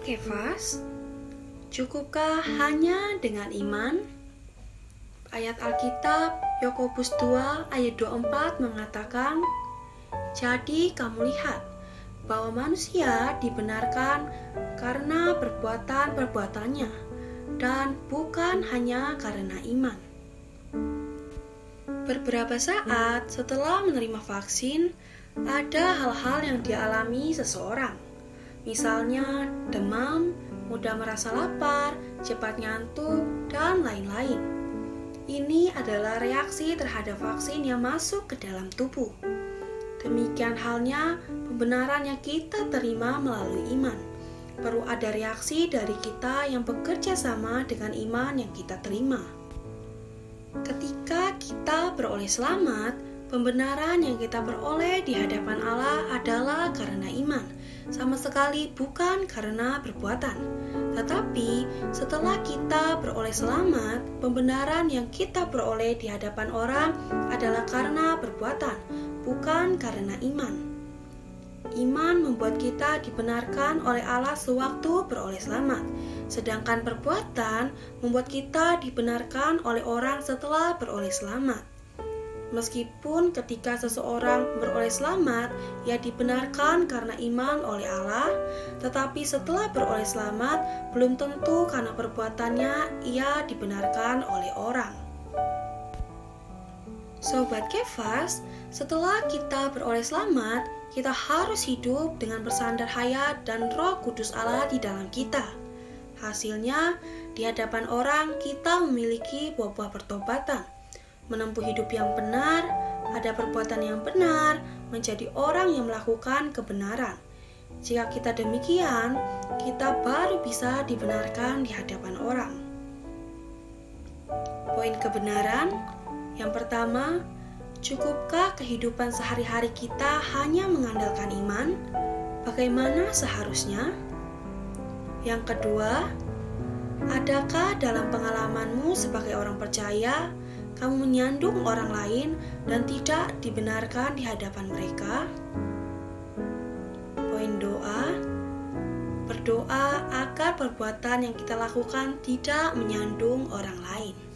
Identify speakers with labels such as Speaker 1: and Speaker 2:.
Speaker 1: Kefas, cukupkah hanya dengan iman? Ayat Alkitab Yakobus 2 ayat 24 mengatakan, "Jadi kamu lihat bahwa manusia dibenarkan karena perbuatan-perbuatannya dan bukan hanya karena iman." Beberapa saat setelah menerima vaksin, ada hal-hal yang dialami seseorang Misalnya demam, mudah merasa lapar, cepat ngantuk, dan lain-lain. Ini adalah reaksi terhadap vaksin yang masuk ke dalam tubuh. Demikian halnya pembenaran yang kita terima melalui iman. Perlu ada reaksi dari kita yang bekerja sama dengan iman yang kita terima. Ketika kita beroleh selamat, pembenaran yang kita peroleh di hadapan Allah adalah sama sekali bukan karena perbuatan. Tetapi setelah kita beroleh selamat, pembenaran yang kita peroleh di hadapan orang adalah karena perbuatan, bukan karena iman. Iman membuat kita dibenarkan oleh Allah sewaktu beroleh selamat, sedangkan perbuatan membuat kita dibenarkan oleh orang setelah beroleh selamat. Meskipun ketika seseorang beroleh selamat, ia dibenarkan karena iman oleh Allah, tetapi setelah beroleh selamat, belum tentu karena perbuatannya ia dibenarkan oleh orang. Sobat Kefas, setelah kita beroleh selamat, kita harus hidup dengan bersandar hayat dan roh kudus Allah di dalam kita. Hasilnya, di hadapan orang kita memiliki buah-buah pertobatan menempuh hidup yang benar, ada perbuatan yang benar, menjadi orang yang melakukan kebenaran. Jika kita demikian, kita baru bisa dibenarkan di hadapan orang. Poin kebenaran yang pertama, cukupkah kehidupan sehari-hari kita hanya mengandalkan iman? Bagaimana seharusnya? Yang kedua, adakah dalam pengalamanmu sebagai orang percaya kamu menyandung orang lain dan tidak dibenarkan di hadapan mereka? Poin doa Berdoa agar perbuatan yang kita lakukan tidak menyandung orang lain.